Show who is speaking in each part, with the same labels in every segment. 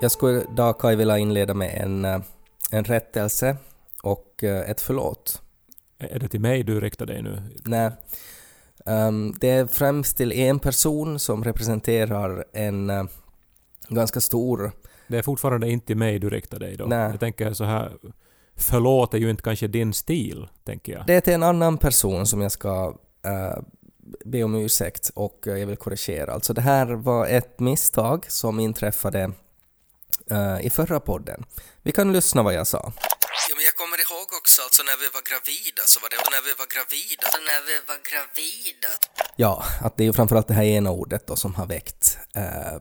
Speaker 1: Jag skulle idag Kai vilja inleda med en, eh, en rättelse och eh, ett förlåt.
Speaker 2: Är det till mig du riktar dig nu?
Speaker 1: Nej. Ehm, det är främst till en person som representerar en eh, ganska stor...
Speaker 2: Det är fortfarande inte till mig du riktar dig då?
Speaker 1: Nej.
Speaker 2: Jag tänker så här... Förlåt är ju inte kanske din stil, tänker jag.
Speaker 1: Det är till en annan person som jag ska eh, be om ursäkt och jag vill korrigera. Alltså det här var ett misstag som inträffade eh, i förra podden. Vi kan lyssna vad jag sa. Ja, men jag kommer ihåg också, alltså när vi var gravida så var det när vi var gravida.
Speaker 3: när vi var gravida.
Speaker 1: Ja, att det är ju framförallt det här ena ordet då som har väckt eh,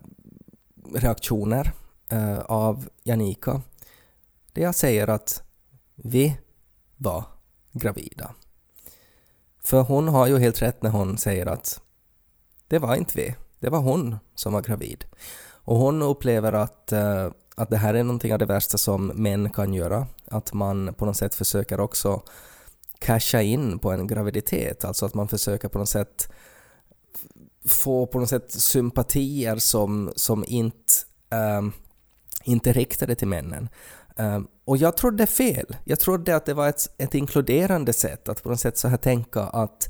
Speaker 1: reaktioner eh, av Janika. Det jag säger att vi var gravida. För hon har ju helt rätt när hon säger att det var inte vi, det var hon som var gravid. Och hon upplever att, eh, att det här är någonting av det värsta som män kan göra. Att man på något sätt försöker också casha in på en graviditet, alltså att man försöker på något sätt få på något sätt sympatier som, som inte, um, inte är riktade till männen. Um, och jag trodde fel. Jag trodde att det var ett, ett inkluderande sätt att på något sätt så här tänka att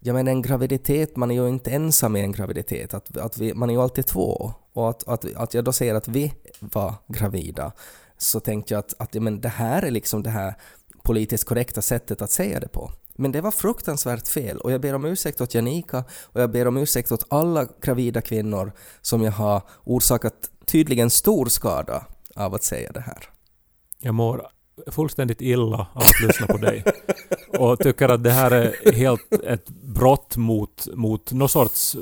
Speaker 1: jag menar en graviditet, man är ju inte ensam i en graviditet, att, att vi, man är ju alltid två. Och att, att, att jag då säger att vi var gravida, så tänkte jag att, att men det här är liksom det här politiskt korrekta sättet att säga det på. Men det var fruktansvärt fel och jag ber om ursäkt åt Janika och jag ber om ursäkt åt alla gravida kvinnor som jag har orsakat tydligen stor skada av att säga det här.
Speaker 2: Jag mår fullständigt illa att lyssna på dig. Och tycker att det här är helt ett brott mot, mot någon sorts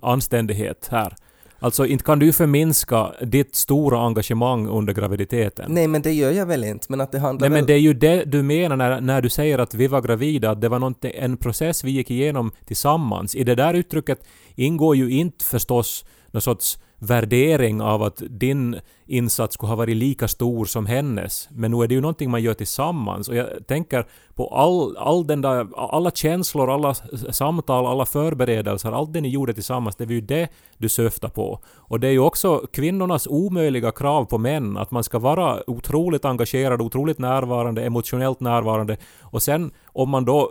Speaker 2: anständighet här. Alltså inte kan du förminska ditt stora engagemang under graviditeten.
Speaker 1: Nej men det gör jag väl inte, men att det handlar
Speaker 2: Nej men
Speaker 1: väl...
Speaker 2: det är ju det du menar när, när du säger att vi var gravida, att det var en process vi gick igenom tillsammans. I det där uttrycket ingår ju inte förstås någon sorts värdering av att din insats skulle ha varit lika stor som hennes. Men nu är det ju någonting man gör tillsammans. Och jag tänker på all, all den där, alla känslor, alla samtal, alla förberedelser, allt det ni gjorde tillsammans, det var ju det du syftar på. Och det är ju också kvinnornas omöjliga krav på män, att man ska vara otroligt engagerad, otroligt närvarande, emotionellt närvarande. Och sen om man då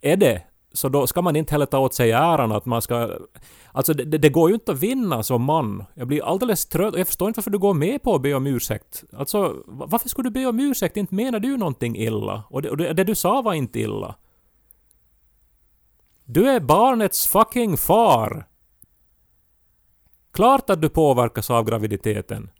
Speaker 2: är det, så då ska man inte heller ta åt sig äran att man ska... Alltså det, det, det går ju inte att vinna som man. Jag blir alldeles trött och jag förstår inte varför du går med på att be om ursäkt. Alltså varför skulle du be om ursäkt? Inte menar du någonting illa. Och det, och det, det du sa var inte illa. Du är barnets fucking far! Klart att du påverkas av graviditeten.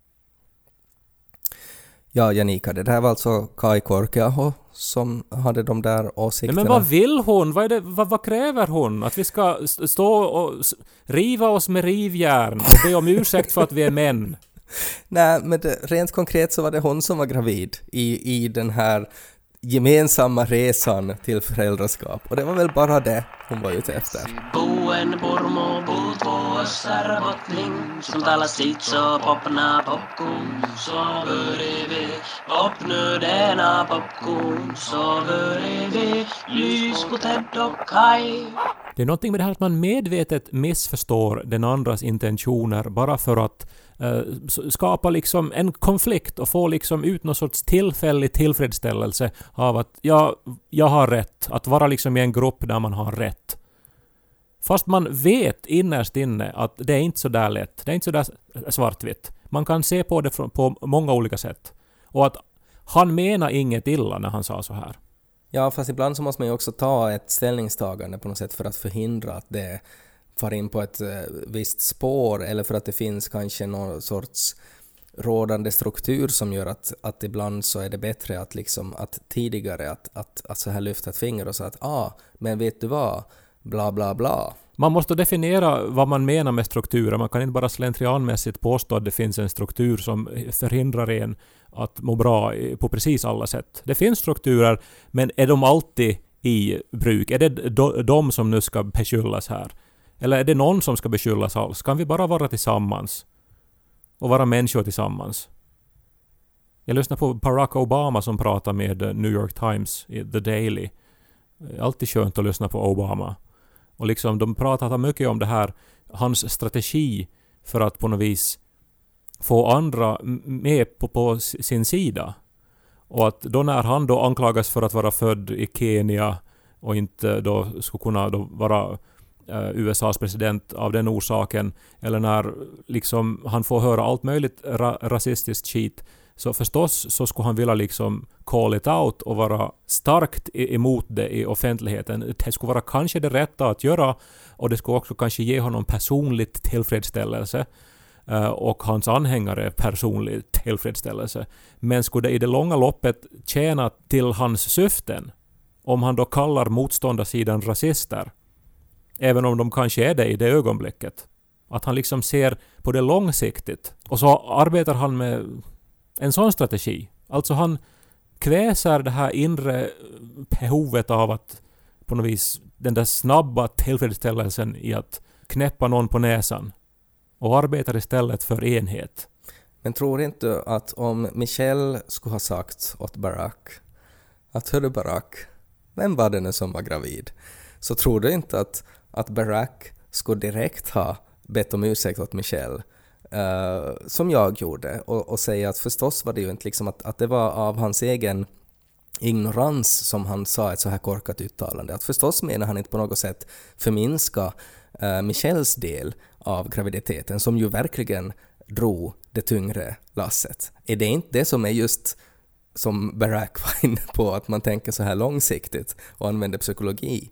Speaker 1: Ja, Janika, det där var alltså Kai Korkeaho som hade de där
Speaker 2: Nej,
Speaker 1: åsikterna.
Speaker 2: men vad vill hon? Vad, det, vad, vad kräver hon? Att vi ska stå och riva oss med rivjärn och be om ursäkt för att vi är män?
Speaker 1: Nej, men det, rent konkret så var det hon som var gravid i, i den här gemensamma resan till föräldraskap. Och det var väl bara det hon var ute efter.
Speaker 3: Buen purmo puutuossa botling, som talar sitt så popna popcorn, så börjar vi popnu denna popcorn, så börjar vi lys på Ted och Kai.
Speaker 2: Det är någonting med det här att man medvetet missförstår den andras intentioner bara för att Eh, skapa liksom en konflikt och få liksom ut någon sorts tillfällig tillfredsställelse av att ja, jag har rätt. Att vara liksom i en grupp där man har rätt. Fast man vet innerst inne att det är inte så där lätt. Det är inte så där eh, svartvitt. Man kan se på det på många olika sätt. Och att han menar inget illa när han sa så här.
Speaker 1: Ja, fast ibland så måste man ju också ta ett ställningstagande på något sätt för att förhindra att det far in på ett eh, visst spår eller för att det finns kanske någon sorts rådande struktur som gör att, att ibland så är det bättre att liksom att tidigare att, att, att så här lyfta ett finger och säga att ah, men vet du vad, bla bla bla.
Speaker 2: Man måste definiera vad man menar med strukturer. Man kan inte bara slentrianmässigt påstå att det finns en struktur som förhindrar en att må bra på precis alla sätt. Det finns strukturer, men är de alltid i bruk? Är det de som nu ska beskyllas här? Eller är det någon som ska beskyllas alls? Kan vi bara vara tillsammans? Och vara människor tillsammans? Jag lyssnade på Barack Obama som pratade med New York Times The Daily. Det är alltid skönt att lyssna på Obama. Och liksom, de pratar mycket om det här, hans strategi för att på något vis få andra med på, på sin sida. Och att då när han då anklagas för att vara född i Kenya och inte då skulle kunna då vara Eh, USAs president av den orsaken, eller när liksom han får höra allt möjligt ra rasistiskt skit, så förstås så skulle han vilja liksom call it out och vara starkt emot det i offentligheten. Det skulle vara kanske det rätta att göra och det skulle också kanske ge honom personligt tillfredsställelse eh, och hans anhängare personlig tillfredsställelse. Men skulle det i det långa loppet tjäna till hans syften om han då kallar motståndarsidan rasister, även om de kanske är det i det ögonblicket. Att han liksom ser på det långsiktigt. Och så arbetar han med en sån strategi. Alltså han kväser det här inre behovet av att på något vis den där snabba tillfredsställelsen i att knäppa någon på näsan och arbetar istället för enhet.
Speaker 1: Men tror inte att om Michelle skulle ha sagt åt Barack att hörru Barack, vem var det nu som var gravid? Så tror du inte att, att Barack skulle direkt ha bett om ursäkt åt Michelle uh, som jag gjorde och, och säga att förstås var det ju inte liksom att, att det var av hans egen ignorans som han sa ett så här korkat uttalande. Att förstås menar han inte på något sätt förminska eh, uh, Michelles del av graviditeten som ju verkligen drog det tyngre lasset. Är det inte det som är just som Barack var inne på, att man tänker så här långsiktigt och använder psykologi?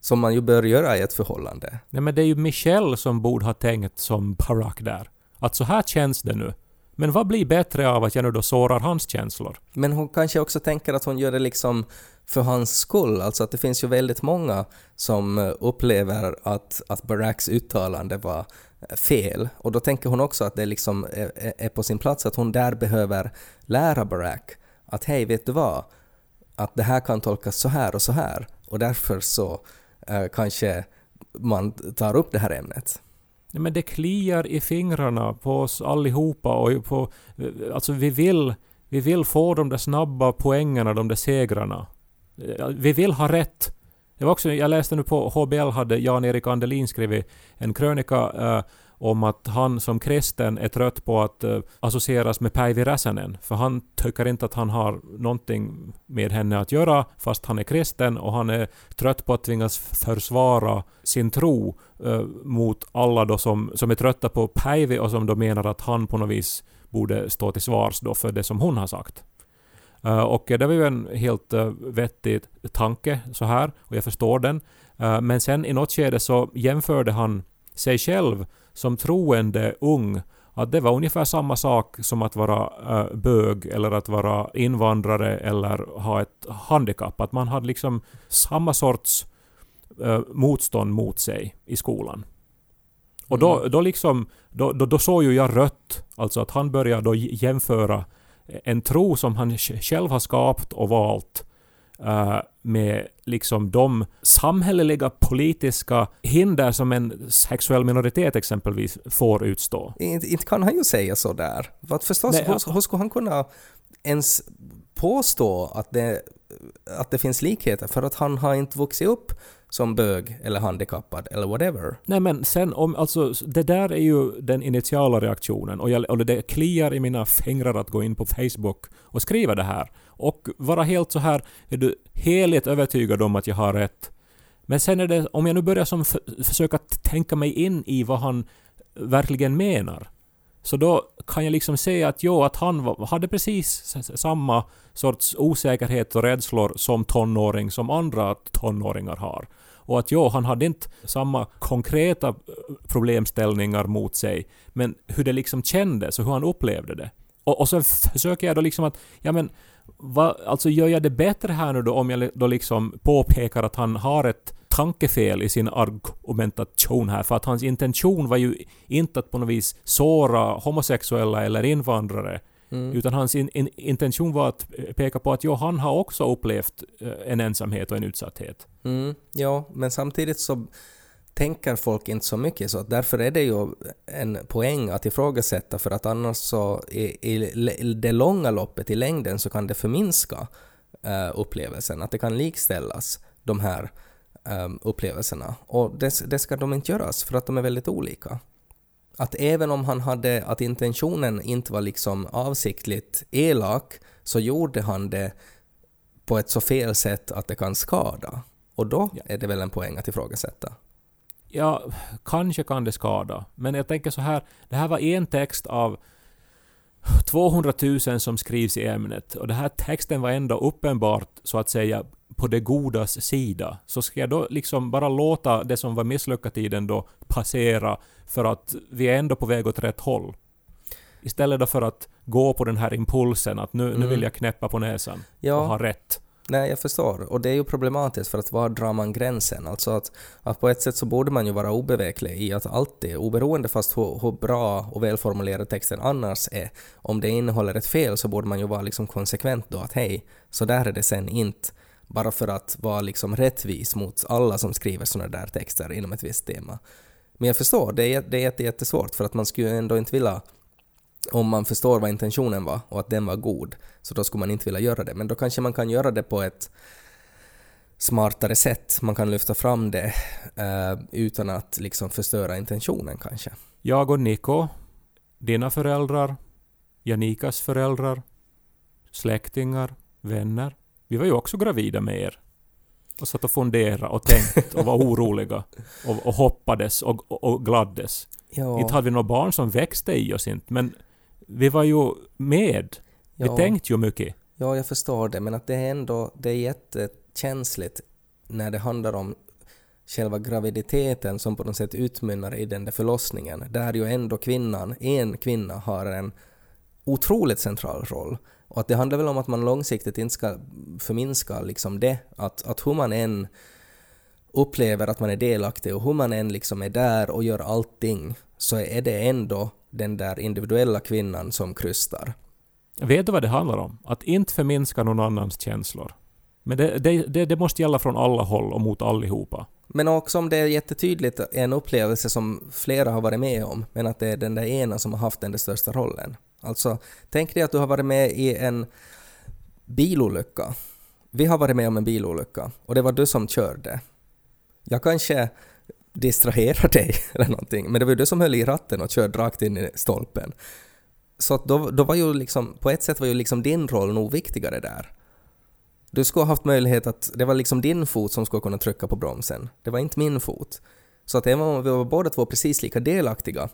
Speaker 1: Som man ju bör göra i ett förhållande.
Speaker 2: Nej men det är ju Michelle som borde ha tänkt som Barack där. Att så här känns det nu. Men vad blir bättre av att jag nu då sårar hans känslor?
Speaker 1: Men hon kanske också tänker att hon gör det liksom för hans skull, alltså att det finns ju väldigt många som eh, upplever att, att Baracks uttalande var eh, fel. Och då tänker hon också att det liksom är, är- på sin plats att hon där behöver lära Barack att hej, vet du vad? Att det här kan tolkas så här och så här och därför så Eh, kanske man tar upp det här ämnet.
Speaker 2: Ja, men det kliar i fingrarna på oss allihopa och på... Eh, alltså vi vill, vi vill få de där snabba poängerna, de där segrarna. Eh, vi vill ha rätt. Det var också, jag läste nu på HBL hade Jan-Erik Andelin skrivit en krönika eh, om att han som kristen är trött på att eh, associeras med Päivi Räsänen. För han tycker inte att han har någonting med henne att göra fast han är kristen och han är trött på att tvingas försvara sin tro eh, mot alla då som, som är trötta på Päivi och som då menar att han på något vis borde stå till svars då för det som hon har sagt. Eh, och det var ju en helt uh, vettig tanke så här och jag förstår den. Eh, men sen i något skede så jämförde han sig själv som troende ung att det var ungefär samma sak som att vara eh, bög eller att vara invandrare eller ha ett handikapp. Att man hade liksom samma sorts eh, motstånd mot sig i skolan. Och då, då, liksom, då, då, då såg ju jag rött. Alltså att han började då jämföra en tro som han sj- själv har skapat och valt eh, med liksom de samhälleliga politiska hinder som en sexuell minoritet exempelvis får utstå.
Speaker 1: Inte, inte kan han ju säga så där. För att förstås,
Speaker 2: Nej,
Speaker 1: hur, hur skulle han kunna ens påstå att det, att det finns likheter för att han har inte vuxit upp som bög eller handikappad eller whatever.
Speaker 2: Nej men sen om, alltså det där är ju den initiala reaktionen och, jag, och det kliar i mina fingrar att gå in på Facebook och skriva det här. Och vara helt så här, är du heligt övertygad om att jag har rätt. Men sen är det, om jag nu börjar som försöka tänka mig in i vad han verkligen menar. Så då kan jag liksom se att jo, att han var, hade precis samma sorts osäkerhet och rädslor som tonåring som andra tonåringar har. Och att jo, han hade inte samma konkreta eh, problemställningar mot sig, men hur det liksom kändes och hur han upplevde det. Och, och så försöker jag då liksom att, ja men, va, alltså gör jag det bättre här nu då om jag då liksom påpekar att han har ett tankefel i sin argumentation här, för att hans intention var ju inte att på något vis såra homosexuella eller invandrare, utan hans in, in, intention var att peka på att jo, han har också upplevt eh, en ensamhet och en utsatthet.
Speaker 1: Mm, ja, men samtidigt så tänker folk inte så mycket så att därför är det ju en poäng att ifrågasätta för att annars så i, i det långa loppet, i längden, så kan det förminska eh, upplevelsen, att det kan likställas de här eh, upplevelserna. Och det, det ska de inte göras för att de är väldigt olika. Att även om han hade, att intentionen inte var liksom avsiktligt elak, så gjorde han det på ett så fel sätt att det kan skada. Och då är det väl en poäng att ifrågasätta.
Speaker 2: Ja, kanske kan det skada. Men jag tänker så här, det här var en text av 200 000 som skrivs i ämnet och den här texten var ändå uppenbart så att säga på det godas sida. Så ska jag då liksom bara låta det som var misslyckatiden då passera för att vi är ändå på väg åt rätt håll. Istället för att gå på den här impulsen att nu, nu vill jag knäppa på näsan
Speaker 1: Ja.
Speaker 2: och ha rätt.
Speaker 1: Nej, jag förstår. Och det är ju problematiskt för att var drar man gränsen? Alltså att, att på ett sätt så borde man ju vara obeveklig i att alltid, oberoende fast hur, hur bra och välformulerad texten annars är, om det innehåller ett fel så borde man ju vara liksom konsekvent då att hej, så där är det sen inte. Bara för att vara liksom rättvis mot alla som skriver sådana där texter inom ett visst tema. Men jag förstår, det är, det är jätte, jättesvårt för att man skulle ändå inte vilja om man förstår vad intentionen var och att den var god, så då skulle man inte vilja göra det. Men då kanske man kan göra det på ett smartare sätt. Man kan lyfta fram det eh, utan att liksom förstöra intentionen kanske.
Speaker 2: Jag och Niko, dina föräldrar, Janikas föräldrar, släktingar, vänner. Vi var ju också gravida med er. Och satt och funderade och tänkte och var oroliga. Och, och hoppades och, och, och gladdes.
Speaker 1: Ja,
Speaker 2: Inte hade vi några barn som växte i oss inte, men vi var ju med. Vi
Speaker 1: Ja.
Speaker 2: tänkte ju mycket.
Speaker 1: ja, jag förstår det, men att det är ändå det är jättekänsligt när det handlar om själva graviditeten som på något sätt utmynnar i den där förlossningen, där ju ändå kvinnan, en kvinna, har en otroligt central roll. Och att det handlar väl om att man långsiktigt inte ska förminska liksom det, att, att hur man än upplever att man är delaktig och hur man än liksom är där och gör allting, så är det ändå den där individuella kvinnan som krystar.
Speaker 2: Vet du vad det handlar om? Att inte förminska någon annans känslor. Men det, det, det, det måste gälla från alla håll och mot allihopa.
Speaker 1: Men också om det är jättetydligt en upplevelse som flera har varit med om, men att det är den där ena som har haft den där största rollen. Alltså, tänk dig att du har varit med i en bilolycka. Vi har varit med om en bilolycka och det var du som körde. Jag kanske distraherar dig eller någonting, men det var ju du som höll i ratten och körde rakt in i stolpen. Så då, då var ju liksom, på ett sätt var ju liksom din roll nog viktigare där. Du skulle ha haft möjlighet att, det var liksom din fot som skulle kunna trycka på bromsen. Det var inte min fot. Så att även om vi var båda två precis lika delaktiga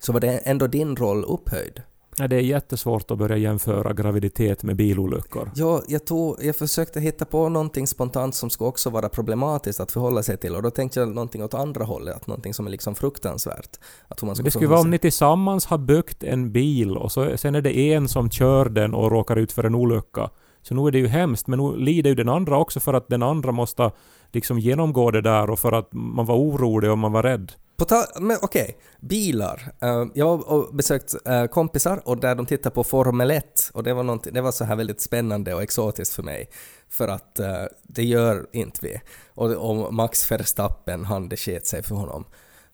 Speaker 1: så var det ändå din roll upphöjd.
Speaker 2: Ja, det är jättesvårt att börja jämföra graviditet med bilolyckor.
Speaker 1: Ja, jag, tog, jag försökte hitta på någonting spontant som skulle också vara problematiskt att förhålla sig till och då tänkte jag någonting åt andra hållet, att någonting som är liksom fruktansvärt. Att man
Speaker 2: det skulle vara om ni tillsammans har byggt en bil och så, sen är det en som kör den och råkar ut för en olycka. Så nu är det ju hemskt, men nu lider ju den andra också för att den andra måste liksom genomgå det där och för att man var orolig och man var rädd.
Speaker 1: På men okej, bilar. Eh, jag har besökt eh, kompisar och där de tittar på Formel 1 och det var, det var så här väldigt spännande och exotiskt för mig. För att eh, det gör inte vi. Och, och Max Verstappen, han det sket sig för honom.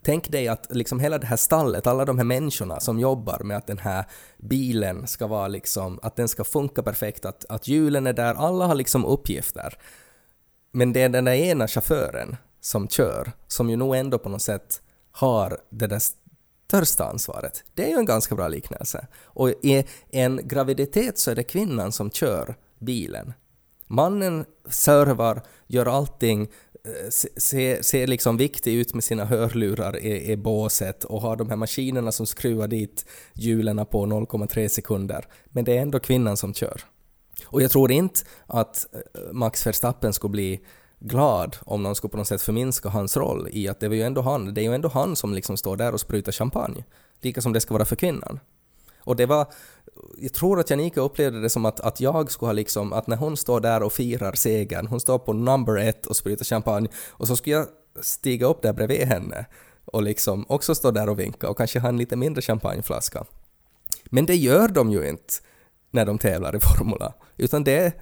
Speaker 1: Tänk dig att liksom hela det här stallet, alla de här människorna som jobbar med att den här bilen ska vara liksom, att den ska funka perfekt, att, att hjulen är där, alla har liksom uppgifter. Men det är den där ena chauffören som kör, som ju nog ändå på något sätt har det där största ansvaret. Det är ju en ganska bra liknelse. Och i en graviditet så är det kvinnan som kör bilen. Mannen servar, gör allting, Eh, ser, ser liksom viktig ut med sina hörlurar i, i båset och har de här maskinerna som skruvar dit hjulen på 0,3 sekunder. Men det är ändå kvinnan som kör. Och jag tror inte att eh, Max Verstappen skulle bli glad om någon skulle på något sätt förminska hans roll i att det var ju ändå han, det är ju ändå han som liksom står där och sprutar champagne. Lika som det ska vara för kvinnan. Och det var, jag tror att Janika upplevde det som att, att jag skulle ha liksom, att när hon står där och firar segern, hon står på number ett och spritar champagne, och så skulle jag stiga upp där bredvid henne och liksom också stå där och vinka och kanske ha en lite mindre champagneflaska. Men det gör de ju inte när de tävlar i Formula, utan det,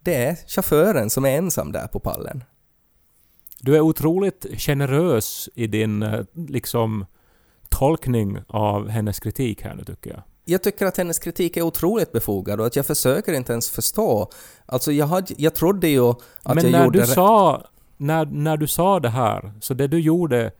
Speaker 1: det är chauffören som är ensam där på pallen.
Speaker 2: Du är otroligt generös i din eh, liksom tolkning av hennes kritik här nu tycker jag.
Speaker 1: Jag tycker att hennes kritik är otroligt befogad och att jag försöker inte ens förstå. Alltså jag, hade, jag trodde ju att
Speaker 2: Men
Speaker 1: jag
Speaker 2: när
Speaker 1: gjorde
Speaker 2: du,
Speaker 1: rätt.
Speaker 2: sa, när, när du sa det här, så det du gjorde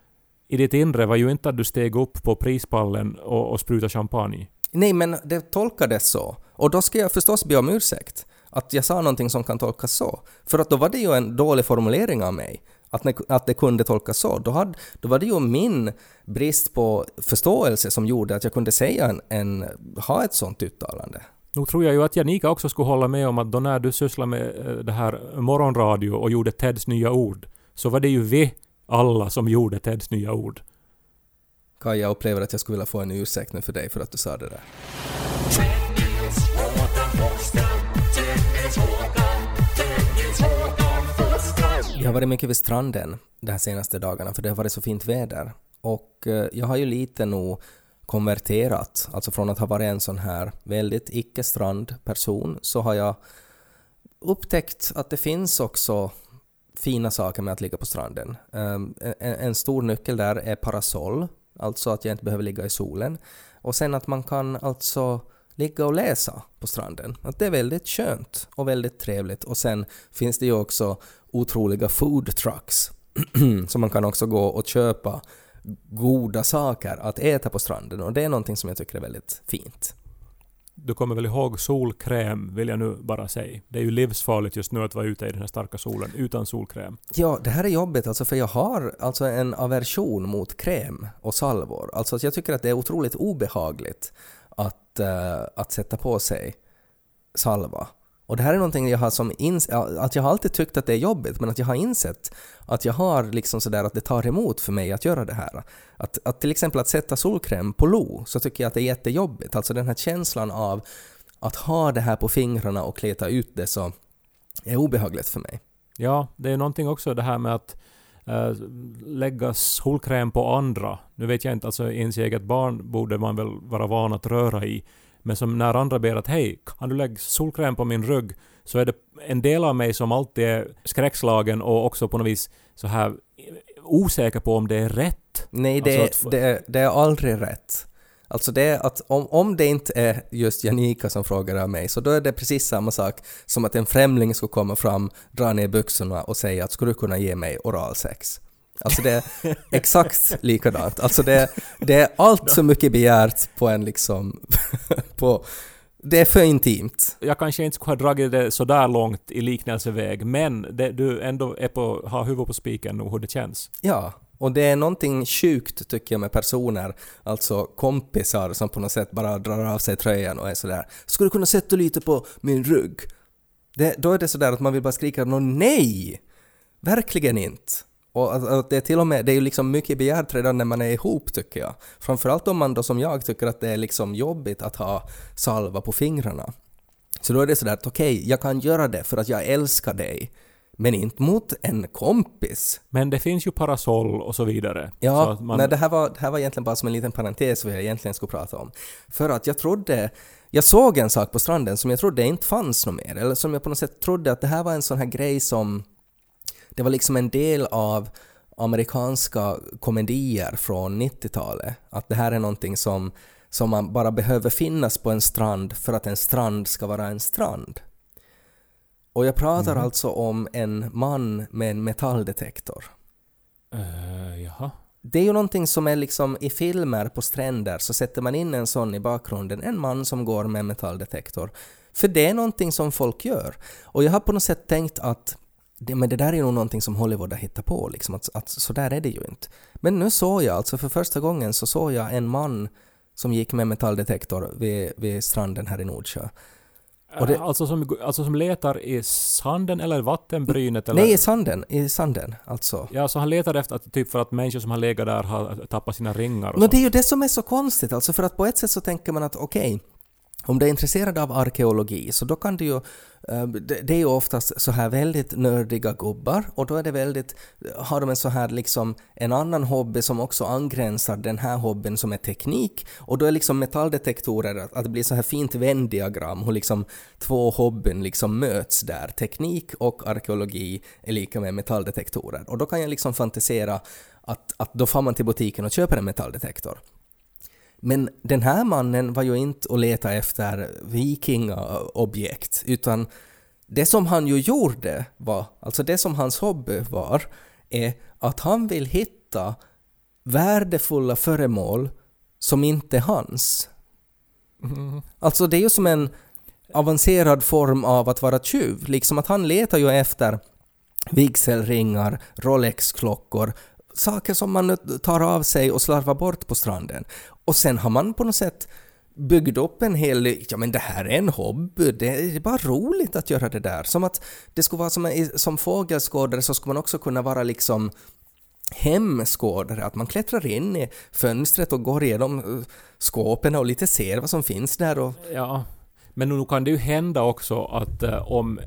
Speaker 2: i ditt inre var ju inte att du steg upp på prispallen och, och sprutade champagne.
Speaker 1: Nej, men det tolkades så. Och då ska jag förstås be om ursäkt. Att jag sa någonting som kan tolkas så. För att då var det ju en dålig formulering av mig. Att, ne- att det kunde tolkas så. Då, hade, då var det ju min brist på förståelse som gjorde att jag kunde säga en, en, ha ett sånt uttalande.
Speaker 2: Nog tror jag ju att Janika också skulle hålla med om att då när du sysslade med eh, det här morgonradio och gjorde Teds nya ord, så var det ju vi alla som gjorde Teds nya ord.
Speaker 1: Kaj, jag upplever att jag skulle vilja få en ursäkt nu för dig för att du sa det där. Jag har varit mycket vid stranden de här senaste dagarna för det har varit så fint väder. Och eh, jag har ju lite nog konverterat, alltså från att ha varit en sån här väldigt icke-strandperson så har jag upptäckt att det finns också fina saker med att ligga på stranden. Ehm, en stor nyckel där är parasoll, alltså att jag inte behöver ligga i solen. Och sen att man kan alltså ligga och läsa på stranden. Att det är väldigt skönt och väldigt trevligt. Och sen finns det ju också otroliga food trucks. så man kan också gå och köpa goda saker att äta på stranden och det är någonting som jag tycker är väldigt fint.
Speaker 2: Du kommer väl ihåg solkräm, vill jag nu bara säga. Det är ju livsfarligt just nu att vara ute i den här starka solen utan solkräm.
Speaker 1: Ja, det här är jobbigt alltså för jag har alltså en aversion mot kräm och salvor. Alltså jag tycker att det är otroligt obehagligt att, att sätta på sig salva. Och det här är någonting jag har som ins- att jag har alltid tyckt att det är jobbigt men att jag har insett att jag har liksom sådär att det tar emot för mig att göra det här. Att, att till exempel att sätta solkräm på lo så tycker jag att det är jättejobbigt. Alltså den här känslan av att ha det här på fingrarna och kleta ut det så är obehagligt för mig.
Speaker 2: Ja, det är någonting också det här med att eh, lägga solkräm på andra. Nu vet jag inte, alltså ens eget barn borde man väl vara van att röra i. Men som när andra ber att hej, kan du lägga solkräm på min rygg? Så är det en del av mig som alltid är skräckslagen och också på något vis så här osäker på om det är rätt.
Speaker 1: Nej, det,
Speaker 2: Alltså att-
Speaker 1: det, det är aldrig rätt. Alltså det är att om, om det inte är just Janika som frågar av mig så då är det precis samma sak som att en främling skulle komma fram, dra ner byxorna och säga att skulle du kunna ge mig oralsex? Alltså det är exakt likadant. Alltså det, det är allt så mycket begärt på en liksom... på, det är för intimt.
Speaker 2: Jag kanske inte skulle ha dragit det så där långt i liknelseväg, men det, du ändå är på, har huvudet på spiken och hur det känns.
Speaker 1: Ja, och det är någonting sjukt tycker jag med personer, alltså kompisar som på något sätt bara drar av sig tröjan och är sådär ”Skulle du kunna sätta lite på min rygg?” det, Då är det sådär att man vill bara skrika nå nej! Verkligen inte! Och att, att det är till och med, det är ju liksom mycket begärt redan när man är ihop tycker jag. Framförallt om man då som jag tycker att det är liksom jobbigt att ha salva på fingrarna. Så då är det sådär att okej, jag kan göra det för att jag älskar dig. Men inte mot en kompis.
Speaker 2: Men det finns ju parasoll och så vidare. så
Speaker 1: Ja,
Speaker 2: att man,
Speaker 1: nej, det, här var, det här var egentligen bara som en liten parentes vad jag egentligen skulle prata om. För att jag trodde, jag såg en sak på stranden som jag trodde inte fanns något mer, eller som jag på något sätt trodde att det här var en sån här grej som, det var liksom en del av amerikanska komedier från 90-talet. Att det här är någonting som, som man bara behöver finnas på en strand för att en strand ska vara en strand. Och jag pratar alltså om en man med en metalldetektor.
Speaker 2: Eh, jaha.
Speaker 1: Det är ju någonting som är liksom i filmer på stränder så sätter man in en sån i bakgrunden, en man som går med metalldetektor. För det är någonting som folk gör. Och jag har på något sätt tänkt att det, men det där är ju nog någonting som Hollywood har hittat på, liksom, att, att så där är det ju inte. Men nu såg jag alltså för första gången så såg jag en man som gick med metalldetektor vid, vid stranden här i Nordsjö. Det-
Speaker 2: alltså, som, alltså som letar i sanden eller vattenbrynet? Eller?
Speaker 1: Nej, i sanden. I sanden, alltså.
Speaker 2: Ja, så han letar efter att, typ för att människor som har legat där har tappat sina ringar och
Speaker 1: No,
Speaker 2: sånt.
Speaker 1: det är ju det som är så konstigt, alltså för att på ett sätt så tänker man att okej, om du är intresserad av arkeologi så då kan du ju, eh, det det är ju oftast så här väldigt nördiga gubbar och då är det väldigt, har de en så här liksom en annan hobby som också angränsar den här hobbyn som är teknik och då är liksom metalldetektorer att, att det blir så här fint vändiagram hur liksom två hobbyn liksom möts där. Teknik och arkeologi är lika med metalldetektorer och då kan jag liksom fantisera att, att då får man till butiken och köper en metalldetektor. Men den här mannen var ju inte att leta efter vikingaobjekt, utan det som han ju gjorde var, alltså det som hans hobby var, är att han vill hitta värdefulla föremål som inte är hans. Alltså det är ju som en avancerad form av att vara tjuv, liksom att han letar ju efter vigselringar, Rolex-klockor, saker som man tar av sig och slarvar bort på stranden. Och sen har man på något sätt byggt upp en hel... Ja men det här är en hobby, det är bara roligt att göra det där. Som att det skulle vara som, en- som fågelskådare så skulle man också kunna vara liksom hemskådare, att man klättrar in i fönstret och går igenom eh, skåpen och lite ser vad som finns där och
Speaker 2: Ja, men nu kan det ju hända också att eh, om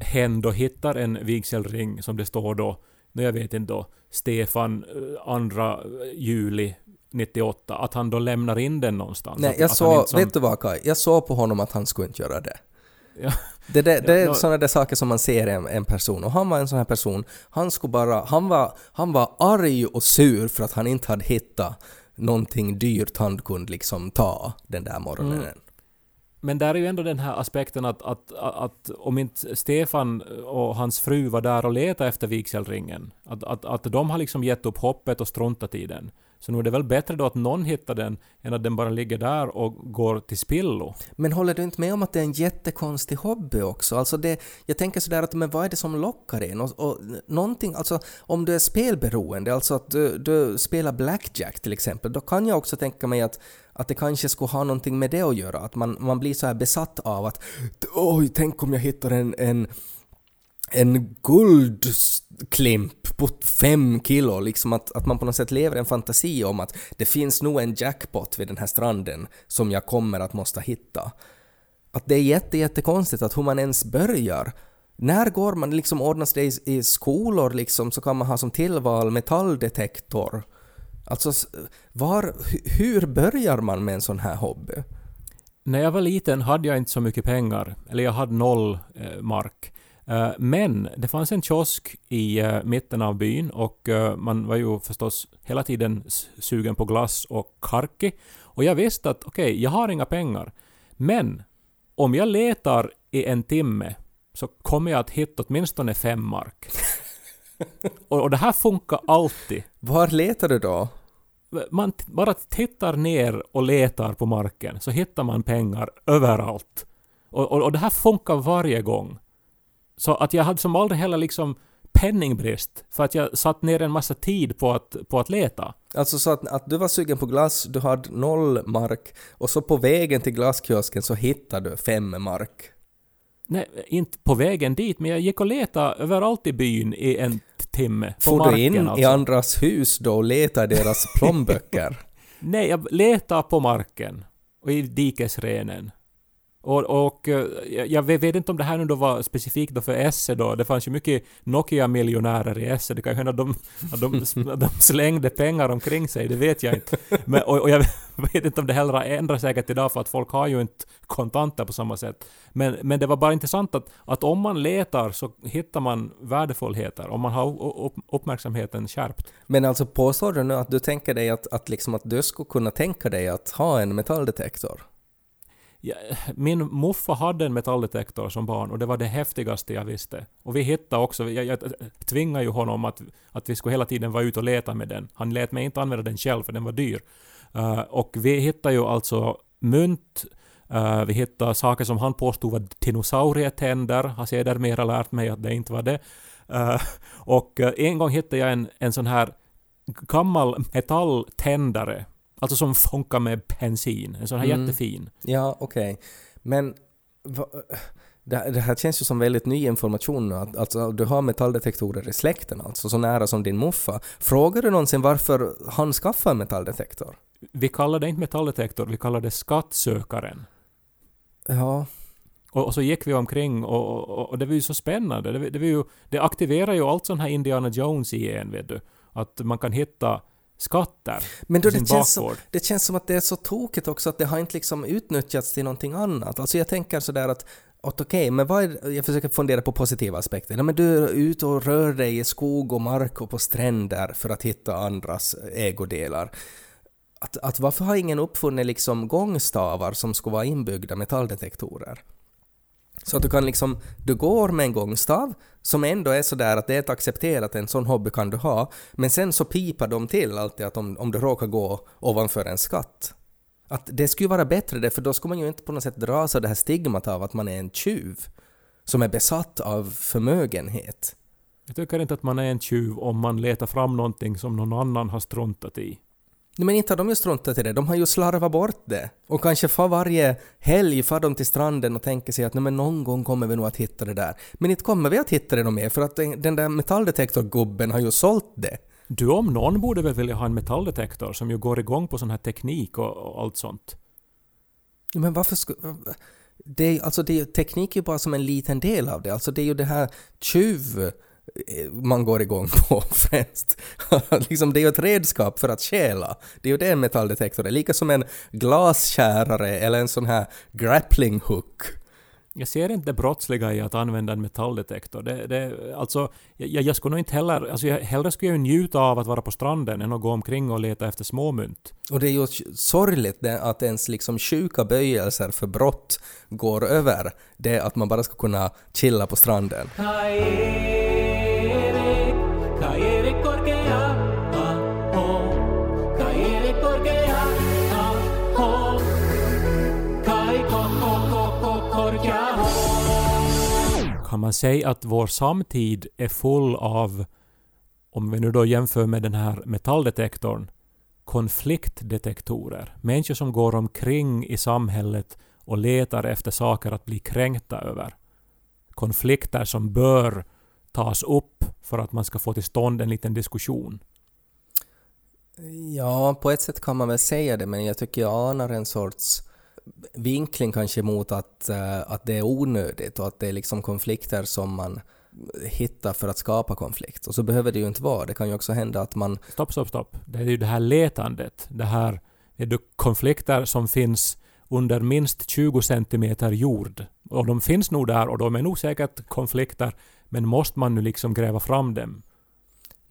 Speaker 2: hen då hittar en vigselring som det står då, nu jag vet inte då, Stefan eh, andra juli 98, att han då lämnar in den någonstans.
Speaker 1: Nej, jag såg,
Speaker 2: som-
Speaker 1: vet du vad Kai? Jag såg på honom att han skulle inte göra det.
Speaker 2: Ja.
Speaker 1: Det, det, det är
Speaker 2: Ja,
Speaker 1: sådana där saker som man ser i en, en person och han var en sån här person, han skulle bara, han var, han var arg och sur för att han inte hade hittat någonting dyrt han kunde liksom ta den där morgonen.
Speaker 2: Mm. Men där är ju ändå den här aspekten att, att, att om inte Stefan och hans fru var där och letade efter vigselringen, att, att, att de har liksom gett upp hoppet och struntat i den. Så nu är det väl bättre då att någon hittar den än att den bara ligger där och går till spillo.
Speaker 1: Men håller du inte med om att det är en jättekonstig hobby också? Alltså det, jag tänker sådär att men vad är det som lockar en? Och, och någonting, alltså om du är spelberoende, alltså att du, du spelar blackjack till exempel, då kan jag också tänka mig att, att det kanske skulle ha någonting med det att göra. Att man, man blir så här besatt av att oj, tänk om jag hittar en, en en guldklimp på fem kilo, liksom att, att man på något sätt lever en fantasi om att det finns nog en jackpot vid den här stranden som jag kommer att måste hitta. Att det är jätte, jättekonstigt att hur man ens börjar. När går man liksom ordnas det i, i skolor liksom så kan man ha som tillval metalldetektor. Alltså var, hur börjar man med en sån här hobby?
Speaker 2: När jag var liten hade jag inte så mycket pengar, eller jag hade noll eh, mark. Eh, men det fanns en kiosk i eh, mitten av byn och eh, man var ju förstås hela tiden sugen på glass och karki. Och jag visste att okej, jag har inga pengar. Men om jag letar i en timme så kommer jag att hitta åtminstone fem mark. och, och det här funkar alltid.
Speaker 1: Var letar du då?
Speaker 2: Man bara tittar ner och letar på marken så hittar man pengar överallt. Och, och, och det här funkar varje gång. Så att jag hade som aldrig heller liksom penningbrist för att jag satt ner en massa tid på att, på att leta.
Speaker 1: Alltså så att, att du var sugen på glass, du hade noll mark och så på vägen till glasskiosken så hittade du fem mark.
Speaker 2: Nej, inte på vägen dit, men jag gick och letade överallt i byn i en timme. På
Speaker 1: Får
Speaker 2: marken
Speaker 1: du in
Speaker 2: alltså.
Speaker 1: i andras hus då och letar i deras plånböcker?
Speaker 2: Nej, jag letade på marken och i dikesrenen. Och, och eh, jag vet, inte om det här nu då var specifikt då för Esse då. Det fanns ju mycket Nokia-miljonärer i Esse. Det kan ju hända att de, att de, att de slängde pengar omkring sig, det vet jag inte. Men, och, och jag vet inte om det heller har ändrat säkert idag för att folk har ju inte kontanter på samma sätt. Men, men det var bara intressant att, att om man letar så hittar man värdefullheter. Om man har upp, uppmärksamheten skärpt.
Speaker 1: Men alltså påstår du nu att du tänker dig att, att, liksom att du skulle kunna tänka dig att ha en metalldetektor?
Speaker 2: Ja, min muffa hade en metalldetektor som barn och det var det häftigaste jag visste. Och vi hittade också, jag, jag tvingade ju honom att, att vi skulle hela tiden vara ute och leta med den. Han lät mig inte använda den själv för den var dyr. Uh, och vi hittade ju alltså mynt, uh, vi hittade saker som han påstod var dinosaurietänder, har sedermera lärt mig att det inte var det. Uh, och en gång hittade jag en, en sån här gammal metalltändare, alltså som funkar med bensin, en sån här
Speaker 1: Mm.
Speaker 2: jättefin.
Speaker 1: Ja, okej. Men Va- Det, det här känns ju som väldigt ny information nu. att- Alltså, du har metalldetektorer i släkten, alltså så nära som din muffa. Frågar du någonsin varför han skaffade en metalldetektor?
Speaker 2: Vi kallar det inte metalldetektor, vi kallar det skattsökaren.
Speaker 1: Ja,
Speaker 2: Och, och så gick vi omkring och, och, och det var ju så spännande. Det, det, var ju, det aktiverar ju allt sån här Indiana Jones i en, vet du. Att man kan hitta skatter
Speaker 1: men då det, känns som, det känns som att det är så tokigt också att det har inte liksom utnyttjats till någonting annat. Alltså jag tänker sådär att att okej, men vad är, jag försöker fundera på positiva aspekter. Nej, men du är ute och rör dig i skog och mark och på stränder för att hitta andras ägodelar. Att, att varför har ingen uppfunnit liksom gångstavar som ska vara inbyggda metalldetektorer? Så att du kan liksom, du går med en gångstav som ändå är sådär att det är ett accepterat, en sån hobby kan du ha, men sen så pipar de till alltid att om, om du råkar gå ovanför en skatt. Att det skulle vara bättre det, för då skulle man ju inte på något sätt dras av det här stigmat av att man är en tjuv som är besatt av förmögenhet.
Speaker 2: Jag tycker inte att man är en tjuv om man letar fram någonting som någon annan har struntat i.
Speaker 1: Men inte har de ju struntat i det, de har ju slarvat bort det. Och kanske far varje helg far de till stranden och tänker sig att Nej, men någon gång kommer vi nog att hitta det där. Men inte kommer vi att hitta det mer för att den där metalldetektorgubben har ju sålt det.
Speaker 2: Du om någon borde väl vilja ha en metalldetektor som ju går igång på sån här teknik och, och allt sånt.
Speaker 1: Men varför skulle... Det är, alltså det är, teknik är ju bara som en liten del av det. Alltså det är ju det här tjuv man går igång på främst. liksom det är ju ett redskap för att stjäla. Det är ju det en metalldetektor är. Lika som en glaskärare eller en sån här grappling hook.
Speaker 2: Jag ser inte det brottsliga i att använda en metalldetektor. Det, det, alltså, jag, jag skulle nog inte heller... Alltså jag, hellre skulle jag ju njuta av att vara på stranden än att gå omkring och leta efter småmynt.
Speaker 1: Och det är ju sorgligt det att ens liksom sjuka böjelser för brott går över det att man bara ska kunna chilla på stranden.
Speaker 2: Kan man säga att vår samtid är full av, om vi nu då jämför med den här metalldetektorn, konfliktdetektorer. Människor som går omkring i samhället och letar efter saker att bli kränkta över. Konflikter som bör tas upp för att man ska få till stånd en liten diskussion.
Speaker 1: Ja, på ett sätt kan man väl säga det, men jag tycker jag anar en sorts vinkling kanske mot att, eh, att det är onödigt och att det är liksom konflikter som man hittar för att skapa konflikt. Och så behöver det ju inte vara. Det kan ju också hända att man...
Speaker 2: Stopp, stopp, stopp. Det är ju det här letandet. Det här är det konflikter som finns under minst 20 centimeter jord. Och de finns nog där och de är nog säkert konflikter, men måste man nu liksom gräva fram dem?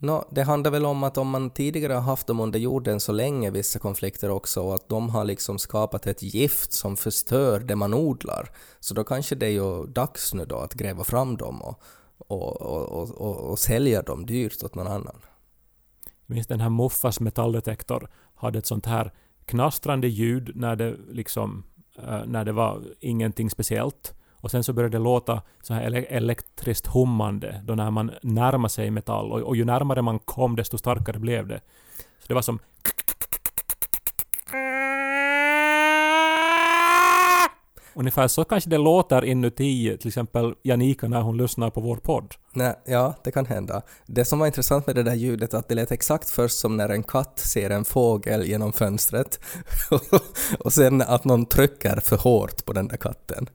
Speaker 1: No, det handlar väl om att om man tidigare har haft dem under jorden så länge, vissa konflikter också, och att de har liksom skapat ett gift som förstör det man odlar, så då kanske det är ju dags nu då att gräva fram dem och, och, och, och, och sälja dem dyrt åt någon annan.
Speaker 2: Jag minns den här Muffas metalldetektor hade ett sånt här knastrande ljud när det liksom eh, när det var ingenting speciellt. Och sen så började det låta så här ele- elektriskt hummande då när man närmade sig metall. Och, och ju närmare man kom desto starkare blev det. Så det var som... Ungefär så kanske det låter inuti till exempel Janika när hon lyssnar på vår podd.
Speaker 1: Nej, ja, det kan hända. Det som var intressant med det där ljudet att det lät exakt först som när en katt ser en fågel genom fönstret och sen att någon trycker för hårt på den där katten.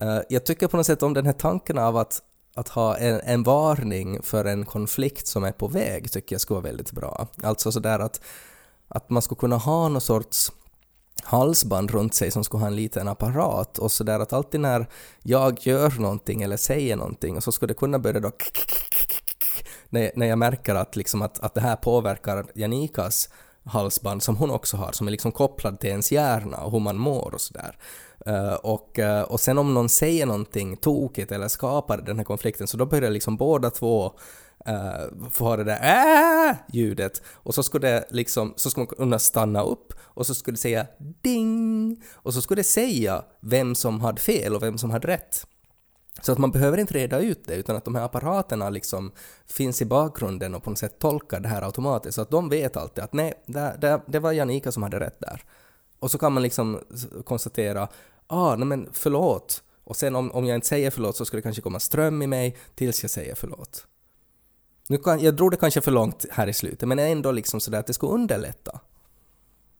Speaker 1: Eh, jag tycker på något sätt om den här tanken av att, att ha en, en varning för en konflikt som är på väg tycker jag skulle vara väldigt bra. Alltså sådär att, att man skulle kunna ha någon sorts halsband runt sig som skulle ha en liten apparat och sådär att alltid när jag gör någonting eller säger någonting så skulle det kunna börja då när, när jag märker att, liksom att, att det här påverkar Janikas halsband som hon också har, som är liksom kopplad till ens hjärna och hur man mår och sådär. Eh, och, eh, och sen om någon säger någonting tokigt eller skapar den här konflikten så då börjar liksom båda två uh, få ha det där äh! ljudet och så skulle det liksom, så skulle man kunna stanna upp och så skulle det säga ding och så skulle det säga vem som hade fel och vem som hade rätt. Så att man behöver inte reda ut det, utan att de här apparaterna liksom finns i bakgrunden och på något sätt tolkar det här automatiskt, så att de vet alltid att nej, det, det, det var Janika som hade rätt där. Och så kan man liksom konstatera, ah, nej men förlåt. Och sen om, om jag inte säger förlåt så ska det kanske komma ström i mig tills jag säger förlåt. Nu kan, jag drog det kanske för långt här i slutet, men ändå liksom sådär att det skulle underlätta.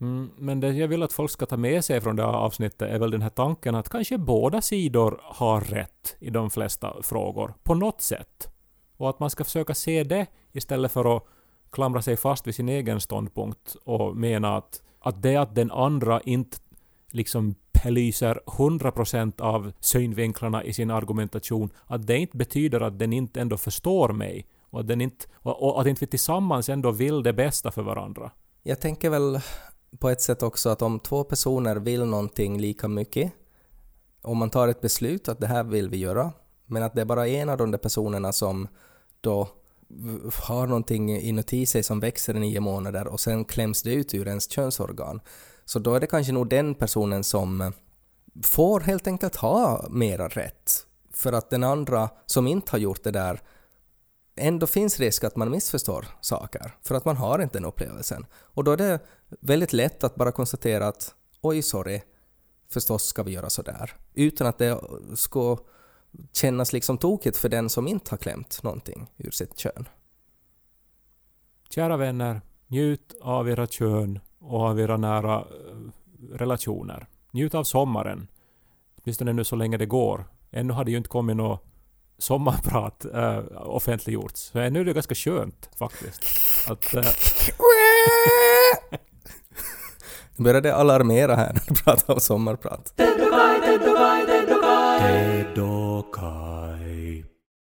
Speaker 2: Mm, men det jag vill att folk ska ta med sig från det här avsnittet är väl den här tanken att kanske båda sidor har rätt i de flesta frågor, på något sätt. Och att man ska försöka se det istället för att klamra sig fast vid sin egen ståndpunkt och mena att, att det att den andra inte liksom belyser 100% av synvinklarna i sin argumentation, att det inte betyder att den inte ändå förstår mig och att, den inte, och, att inte vi tillsammans ändå vill det bästa för varandra.
Speaker 1: Jag tänker väl på ett sätt också att om två personer vill någonting lika mycket, om man tar ett beslut att det här vill vi göra, men att det är bara en av de där personerna som då har någonting inuti sig som växer i nio månader och sen kläms det ut ur ens könsorgan. Så då är det kanske nog den personen som får helt enkelt ha mera rätt. För att den andra som inte har gjort det där ändå finns risk att man missförstår saker, för att man har inte den upplevelsen. Och då är det väldigt lätt att bara konstatera att oj, sorry, förstås ska vi göra sådär. Utan att det ska kännas liksom tokigt för den som inte har klämt någonting ur sitt kön.
Speaker 2: Kära vänner, njut av era kön och av era nära eh, relationer. Njut av sommaren. Åtminstone nu så länge det går. Ännu har det ju inte kommit något sommarprat äh, offentliggjorts. Så ännu är det ganska skönt faktiskt. Att, äh,
Speaker 1: Nu började det alarmera här när du pratar om sommarprat.